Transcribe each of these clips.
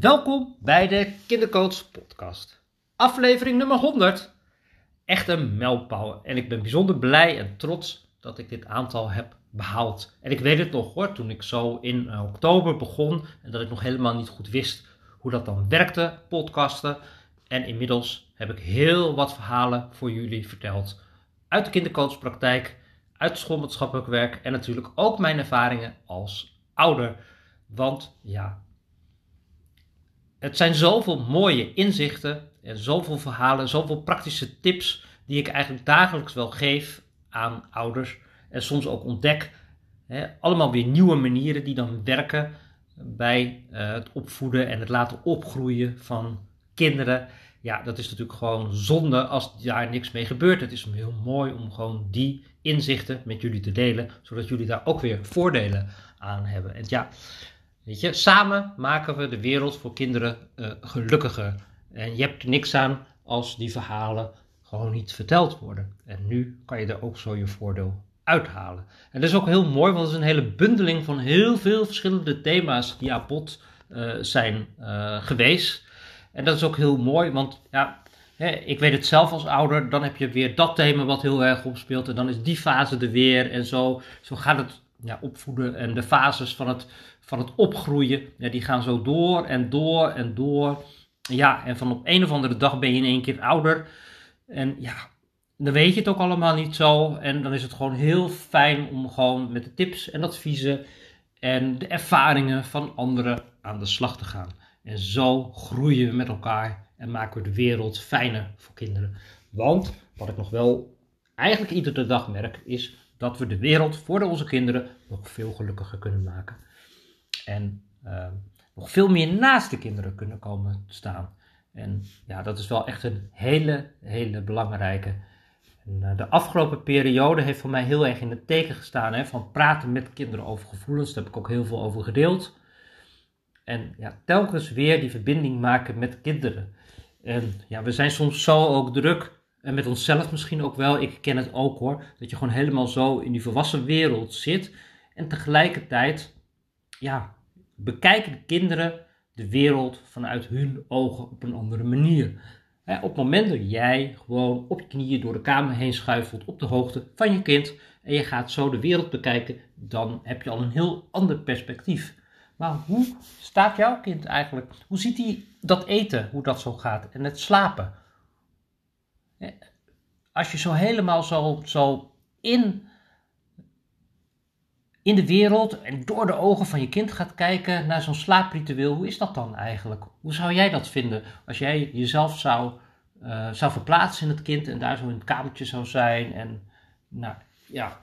Welkom bij de Kindercoach Podcast. Aflevering nummer 100. Echt een mijlpaal. En ik ben bijzonder blij en trots dat ik dit aantal heb behaald. En ik weet het nog hoor, toen ik zo in eh, oktober begon en dat ik nog helemaal niet goed wist hoe dat dan werkte, podcasten. En inmiddels heb ik heel wat verhalen voor jullie verteld. Uit de kindercoachpraktijk, uit schoolmaatschappelijk werk en natuurlijk ook mijn ervaringen als ouder. Want ja, het zijn zoveel mooie inzichten en zoveel verhalen, zoveel praktische tips die ik eigenlijk dagelijks wel geef aan ouders en soms ook ontdek. Allemaal weer nieuwe manieren die dan werken bij uh, het opvoeden en het laten opgroeien van kinderen. Ja, dat is natuurlijk gewoon zonde als daar niks mee gebeurt. Het is heel mooi om gewoon die inzichten met jullie te delen, zodat jullie daar ook weer voordelen aan hebben. En ja, Weet je, samen maken we de wereld voor kinderen uh, gelukkiger. En je hebt er niks aan als die verhalen gewoon niet verteld worden. En nu kan je er ook zo je voordeel uithalen. En dat is ook heel mooi, want het is een hele bundeling van heel veel verschillende thema's die aan bod uh, zijn uh, geweest. En dat is ook heel mooi, want ja, hè, ik weet het zelf als ouder, dan heb je weer dat thema wat heel erg opspeelt. En dan is die fase er weer. En zo, zo gaat het ja, opvoeden en de fases van het, van het opgroeien, ja, die gaan zo door en door en door. Ja, en van op een of andere dag ben je in één keer ouder. En ja, dan weet je het ook allemaal niet zo. En dan is het gewoon heel fijn om gewoon met de tips en adviezen en de ervaringen van anderen aan de slag te gaan. En zo groeien we met elkaar en maken we de wereld fijner voor kinderen. Want wat ik nog wel eigenlijk iedere dag merk, is dat we de wereld voor onze kinderen nog veel gelukkiger kunnen maken. En uh, nog veel meer naast de kinderen kunnen komen staan. En ja, dat is wel echt een hele, hele belangrijke. En, uh, de afgelopen periode heeft voor mij heel erg in het teken gestaan hè, van praten met kinderen over gevoelens. Daar heb ik ook heel veel over gedeeld. En ja, telkens weer die verbinding maken met kinderen. En ja, we zijn soms zo ook druk en met onszelf misschien ook wel. Ik ken het ook hoor. Dat je gewoon helemaal zo in die volwassen wereld zit. En tegelijkertijd, ja, bekijken de kinderen de wereld vanuit hun ogen op een andere manier. op het moment dat jij gewoon op je knieën door de kamer heen schuifelt op de hoogte van je kind en je gaat zo de wereld bekijken, dan heb je al een heel ander perspectief. Maar hoe staat jouw kind eigenlijk? Hoe ziet hij dat eten, hoe dat zo gaat en het slapen? Als je zo helemaal zo, zo in, in de wereld en door de ogen van je kind gaat kijken naar zo'n slaapritueel, hoe is dat dan eigenlijk? Hoe zou jij dat vinden als jij jezelf zou, uh, zou verplaatsen in het kind en daar zo in het kamertje zou zijn? En nou ja,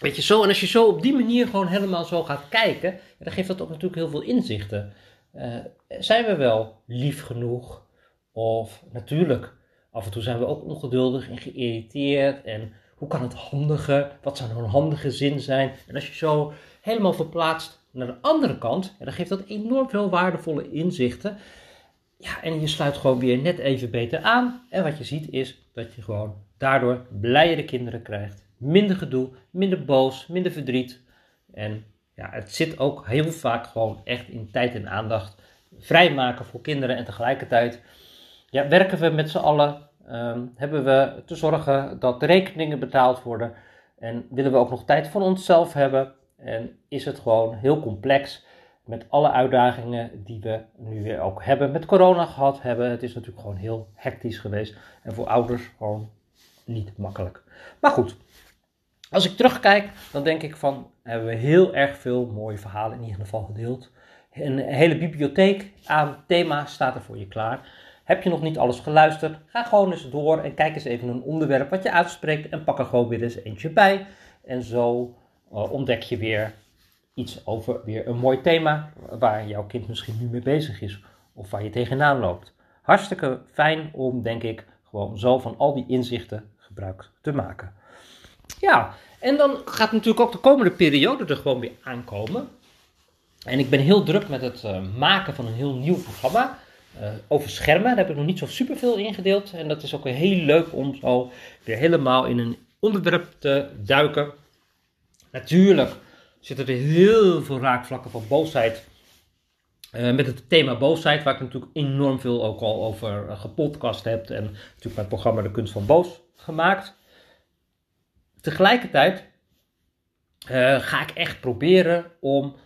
weet je zo. En als je zo op die manier gewoon helemaal zo gaat kijken, dan geeft dat ook natuurlijk heel veel inzichten. Uh, zijn we wel lief genoeg? Of natuurlijk Af en toe zijn we ook ongeduldig en geïrriteerd. En hoe kan het handige? Wat zou nou een handige zin zijn? En als je zo helemaal verplaatst naar de andere kant, dan geeft dat enorm veel waardevolle inzichten. Ja, en je sluit gewoon weer net even beter aan. En wat je ziet is dat je gewoon daardoor blijere kinderen krijgt. Minder gedoe, minder boos, minder verdriet. En ja, het zit ook heel vaak gewoon echt in tijd en aandacht vrijmaken voor kinderen en tegelijkertijd ja, werken we met z'n allen, um, hebben we te zorgen dat de rekeningen betaald worden en willen we ook nog tijd voor onszelf hebben en is het gewoon heel complex met alle uitdagingen die we nu weer ook hebben met corona gehad hebben. Het is natuurlijk gewoon heel hectisch geweest en voor ouders gewoon niet makkelijk. Maar goed, als ik terugkijk, dan denk ik van hebben we heel erg veel mooie verhalen in ieder geval gedeeld. Een hele bibliotheek aan thema's staat er voor je klaar. Heb je nog niet alles geluisterd? Ga gewoon eens door en kijk eens even een onderwerp wat je uitspreekt en pak er gewoon weer eens eentje bij. En zo uh, ontdek je weer iets over weer een mooi thema waar jouw kind misschien nu mee bezig is of waar je tegenaan loopt. Hartstikke fijn om, denk ik, gewoon zo van al die inzichten gebruik te maken. Ja, en dan gaat natuurlijk ook de komende periode er gewoon weer aankomen. En ik ben heel druk met het uh, maken van een heel nieuw programma. Uh, over schermen, daar heb ik nog niet zo super veel ingedeeld. En dat is ook heel leuk om zo weer helemaal in een onderwerp te duiken. Natuurlijk zitten er heel veel raakvlakken van boosheid Uh, met het thema boosheid, waar ik natuurlijk enorm veel ook al over uh, gepodcast heb. En natuurlijk mijn programma De Kunst van Boos gemaakt. Tegelijkertijd ga ik echt proberen om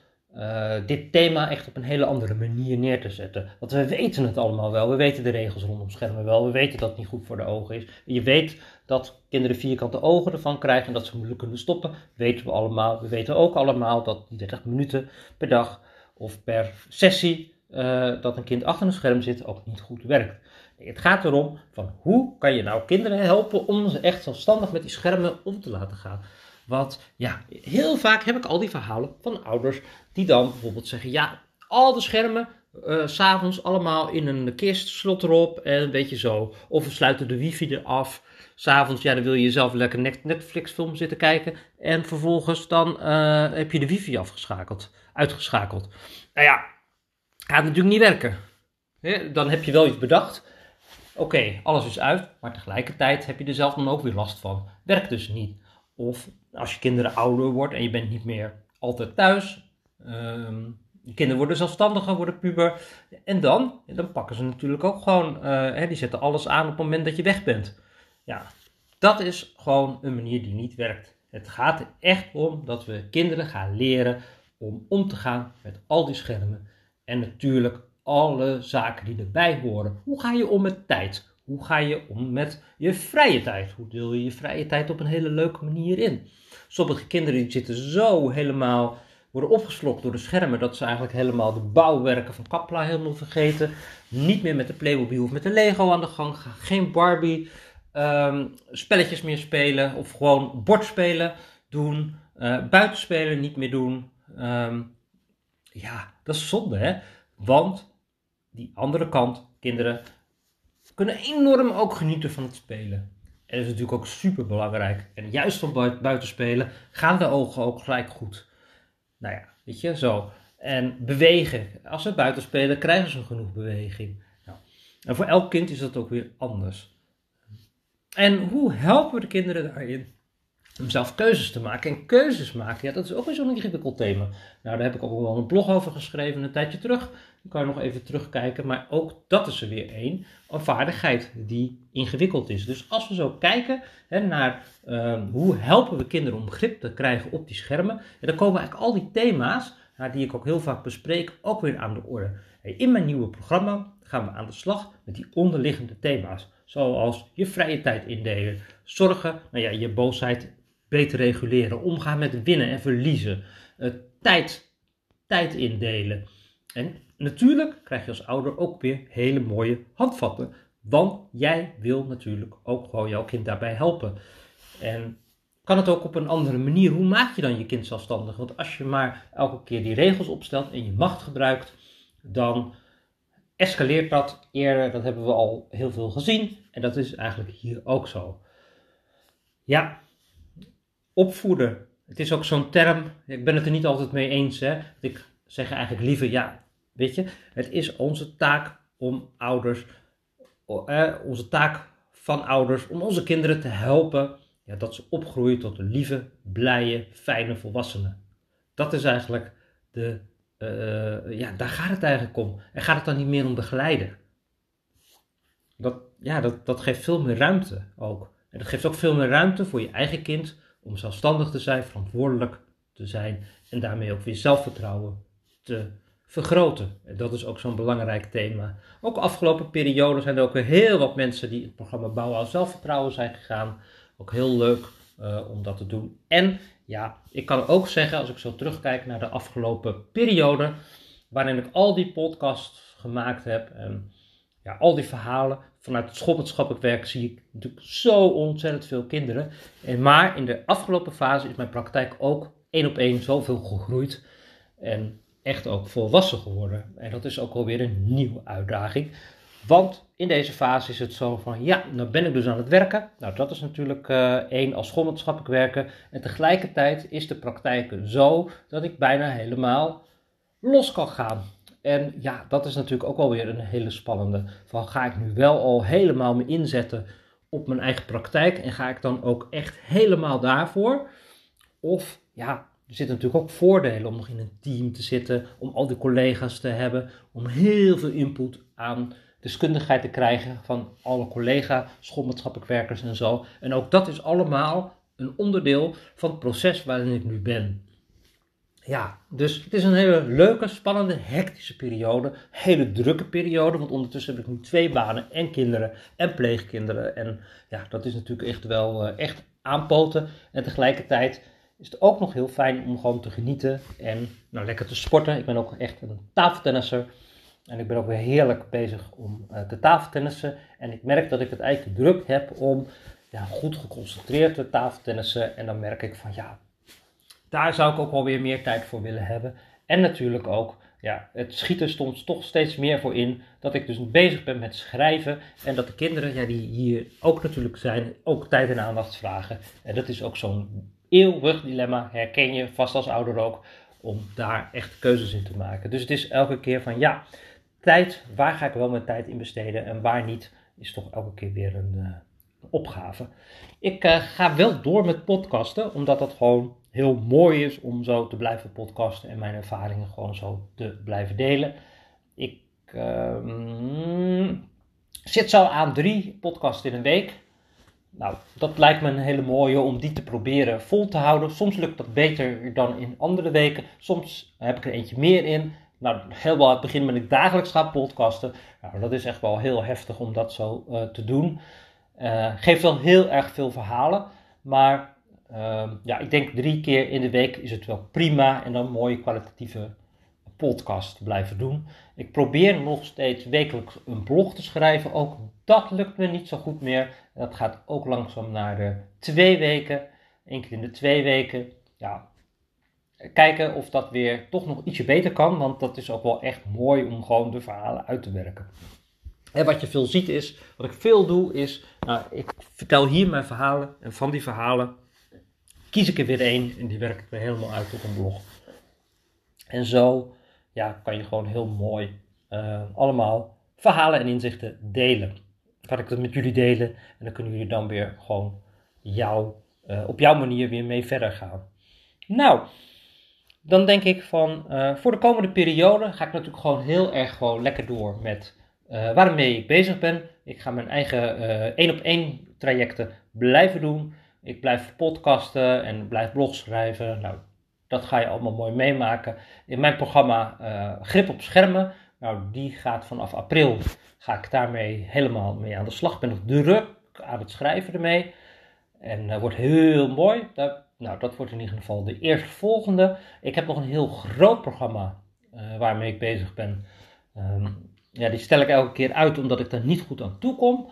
dit thema echt op een hele andere manier neer te zetten. Want we weten het allemaal wel. We weten de regels rondom schermen wel. We weten dat het niet goed voor de ogen is. Je weet dat kinderen vierkante ogen ervan krijgen en dat ze moeilijk kunnen stoppen. Weten we allemaal. We weten ook allemaal dat 30 minuten per dag of per sessie uh, dat een kind achter een scherm zit ook niet goed werkt. Het gaat erom van hoe kan je nou kinderen helpen om ze echt zelfstandig met die schermen om te laten gaan. Want ja, heel vaak heb ik al die verhalen van ouders die dan bijvoorbeeld zeggen: ja, al de schermen, uh, s'avonds allemaal in een kist, slot erop en een beetje zo. Of we sluiten de wifi eraf. S'avonds, ja, dan wil je zelf lekker Netflix film zitten kijken. En vervolgens dan uh, heb je de wifi afgeschakeld, uitgeschakeld. Nou ja, gaat natuurlijk niet werken. Dan heb je wel iets bedacht. Oké, alles is uit, maar tegelijkertijd heb je er zelf dan ook weer last van. Werkt dus niet. Of als je kinderen ouder wordt en je bent niet meer altijd thuis. Um, je kinderen worden zelfstandiger, worden puber. En dan, dan pakken ze natuurlijk ook gewoon, uh, hè, die zetten alles aan op het moment dat je weg bent. Ja, dat is gewoon een manier die niet werkt. Het gaat er echt om dat we kinderen gaan leren om om te gaan met al die schermen. En natuurlijk alle zaken die erbij horen. Hoe ga je om met tijd? Hoe ga je om met je vrije tijd? Hoe deel je je vrije tijd op een hele leuke manier in? Sommige kinderen die zitten zo helemaal, worden opgeslokt door de schermen, dat ze eigenlijk helemaal de bouwwerken van Kapla helemaal vergeten. Niet meer met de Playmobil of met de Lego aan de gang. Geen Barbie um, spelletjes meer spelen of gewoon bordspelen doen. Uh, buitenspelen niet meer doen. Um, ja, dat is zonde hè. Want die andere kant, kinderen kunnen enorm ook genieten van het spelen. Dat is natuurlijk ook super belangrijk. En juist van buiten spelen gaan de ogen ook gelijk goed. Nou ja, weet je, zo. En bewegen. Als ze buiten spelen, krijgen ze genoeg beweging. Nou, en voor elk kind is dat ook weer anders. En hoe helpen we de kinderen daarin? Om zelf keuzes te maken. En keuzes maken, ja, dat is ook weer zo'n ingewikkeld thema. Nou, daar heb ik ook wel een blog over geschreven een tijdje terug. Dan kan je nog even terugkijken. Maar ook dat is er weer één. Een vaardigheid die ingewikkeld is. Dus als we zo kijken hè, naar uh, hoe helpen we kinderen om grip te krijgen op die schermen. Ja, dan komen eigenlijk al die thema's, nou, die ik ook heel vaak bespreek, ook weer aan de orde. In mijn nieuwe programma gaan we aan de slag met die onderliggende thema's. Zoals je vrije tijd indelen, zorgen, nou ja, je boosheid beter reguleren, omgaan met winnen en verliezen, uh, tijd, tijd indelen. En natuurlijk krijg je als ouder ook weer hele mooie handvatten, want jij wil natuurlijk ook gewoon jouw kind daarbij helpen. En kan het ook op een andere manier? Hoe maak je dan je kind zelfstandig? Want als je maar elke keer die regels opstelt en je macht gebruikt, dan escaleert dat eerder. Dat hebben we al heel veel gezien. En dat is eigenlijk hier ook zo. Ja, opvoeden. Het is ook zo'n term. Ik ben het er niet altijd mee eens. Hè. Ik zeg eigenlijk liever, ja, weet je, het is onze taak om ouders, eh, onze taak van ouders, om onze kinderen te helpen. Ja, dat ze opgroeien tot lieve, blije, fijne volwassenen. Dat is eigenlijk de uh, ja, daar gaat het eigenlijk om. En gaat het dan niet meer om begeleiden? Dat, ja, dat, dat geeft veel meer ruimte ook. En dat geeft ook veel meer ruimte voor je eigen kind om zelfstandig te zijn, verantwoordelijk te zijn en daarmee ook weer zelfvertrouwen te vergroten. En dat is ook zo'n belangrijk thema. Ook afgelopen periode zijn er ook heel wat mensen die het programma Bouwen aan Zelfvertrouwen zijn gegaan. Ook heel leuk uh, om dat te doen. En ja, ik kan ook zeggen, als ik zo terugkijk naar de afgelopen periode, waarin ik al die podcasts gemaakt heb en ja, al die verhalen vanuit het schoolwetenschappelijk werk zie ik natuurlijk zo ontzettend veel kinderen. En maar in de afgelopen fase is mijn praktijk ook één op één zoveel gegroeid en echt ook volwassen geworden. En dat is ook alweer een nieuwe uitdaging. Want in deze fase is het zo van, ja, dan ben ik dus aan het werken. Nou, dat is natuurlijk uh, één als schoolwetenschappelijk werken. En tegelijkertijd is de praktijk zo dat ik bijna helemaal los kan gaan. En ja, dat is natuurlijk ook alweer een hele spannende. Van ga ik nu wel al helemaal me inzetten op mijn eigen praktijk en ga ik dan ook echt helemaal daarvoor? Of ja, er zitten natuurlijk ook voordelen om nog in een team te zitten, om al die collega's te hebben, om heel veel input aan deskundigheid te krijgen van alle collega, schoolmaatschappelijk werkers en zo. En ook dat is allemaal een onderdeel van het proces waarin ik nu ben. Ja, dus het is een hele leuke, spannende, hectische periode. Hele drukke periode, want ondertussen heb ik nu twee banen en kinderen en pleegkinderen. En ja, dat is natuurlijk echt wel uh, echt aanpoten. En tegelijkertijd is het ook nog heel fijn om gewoon te genieten en nou, lekker te sporten. Ik ben ook echt een tafeltennisser. En ik ben ook weer heerlijk bezig om uh, te tafeltennissen. En ik merk dat ik het eigenlijk druk heb om ja, goed geconcentreerd te tafeltennissen. En dan merk ik van ja, daar zou ik ook wel weer meer tijd voor willen hebben. En natuurlijk ook, ja, het schieten stond toch steeds meer voor in. Dat ik dus bezig ben met schrijven. En dat de kinderen, ja, die hier ook natuurlijk zijn, ook tijd en aandacht vragen. En dat is ook zo'n eeuwig dilemma, herken je vast als ouder ook, om daar echt keuzes in te maken. Dus het is elke keer van, ja, tijd, waar ga ik wel mijn tijd in besteden en waar niet, is toch elke keer weer een, uh, opgave. Ik uh, ga wel door met podcasten, omdat dat gewoon heel mooi is om zo te blijven podcasten en mijn ervaringen gewoon zo te blijven delen. Ik uh, zit zo aan drie podcasts in een week. Nou, dat lijkt me een hele mooie om die te proberen vol te houden. Soms lukt dat beter dan in andere weken. Soms heb ik er eentje meer in. Nou, helemaal aan het begin ben ik dagelijks gaan podcasten. Nou, dat is echt wel heel heftig om dat zo uh, te doen. Uh, geeft wel heel erg veel verhalen. Maar uh, ja, ik denk drie keer in de week is het wel prima. En dan mooie kwalitatieve podcast blijven doen. Ik probeer nog steeds wekelijks een blog te schrijven. Ook dat lukt me niet zo goed meer. Dat gaat ook langzaam naar de twee weken. Eén keer in de twee weken. Ja, kijken of dat weer toch nog ietsje beter kan. Want dat is ook wel echt mooi om gewoon de verhalen uit te werken. En wat je veel ziet is, wat ik veel doe is, nou, ik vertel hier mijn verhalen. En van die verhalen kies ik er weer één en die werk ik helemaal uit op een blog. En zo ja, kan je gewoon heel mooi uh, allemaal verhalen en inzichten delen. Kan ik dat met jullie delen en dan kunnen jullie dan weer gewoon jou, uh, op jouw manier weer mee verder gaan. Nou, dan denk ik van uh, voor de komende periode ga ik natuurlijk gewoon heel erg gewoon lekker door met waarmee ik bezig ben. Ik ga mijn eigen één op één trajecten blijven doen. Ik blijf podcasten en blijf blogs schrijven. Nou, dat ga je allemaal mooi meemaken. In mijn programma uh, Grip op Schermen, nou, die gaat vanaf april, ga ik daarmee helemaal mee aan de slag. Ben nog druk aan het schrijven ermee. En dat uh, wordt heel mooi. Nou, dat wordt in ieder geval de eerste volgende. Ik heb nog een heel groot programma uh, waarmee ik bezig ben. Um, ja, die stel ik elke keer uit omdat ik er niet goed aan toe kom.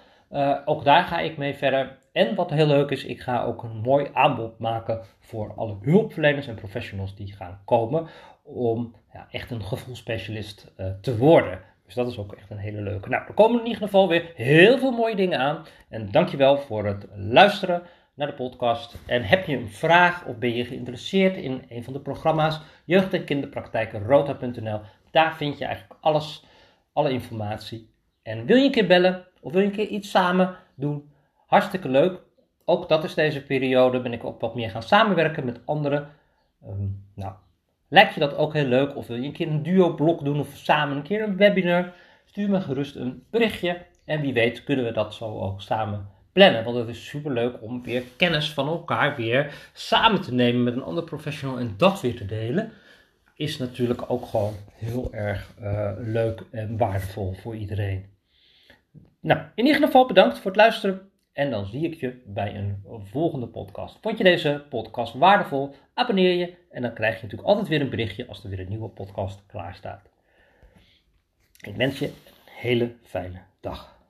Ook daar ga ik mee verder. En wat heel leuk is, ik ga ook een mooi aanbod maken voor alle hulpverleners en professionals die gaan komen om ja, echt een gevoelsspecialist uh, te worden. Dus dat is ook echt een hele leuke. Nou, er komen in ieder geval weer heel veel mooie dingen aan. En dankjewel voor het luisteren naar de podcast. En heb je een vraag of ben je geïnteresseerd in een van de programma's Jeugd- en Kinderpraktijken Rota.nl? Daar vind je eigenlijk alles, alle informatie. En wil je een keer bellen of wil je een keer iets samen doen? Hartstikke leuk. Ook dat is deze periode. Ben ik ook wat meer gaan samenwerken met anderen. Um, nou, lijkt je dat ook heel leuk? Of wil je een keer een duo-blok doen of samen een keer een webinar? Stuur me gerust een berichtje. En wie weet kunnen we dat zo ook samen plannen. Want het is super leuk om weer kennis van elkaar weer samen te nemen met een ander professional en dat weer te delen. Is natuurlijk ook gewoon heel erg uh, leuk en waardevol voor iedereen. Nou, in ieder geval bedankt voor het luisteren. En dan zie ik je bij een volgende podcast. Vond je deze podcast waardevol? Abonneer je en dan krijg je natuurlijk altijd weer een berichtje als er weer een nieuwe podcast klaar staat. Ik wens je een hele fijne dag.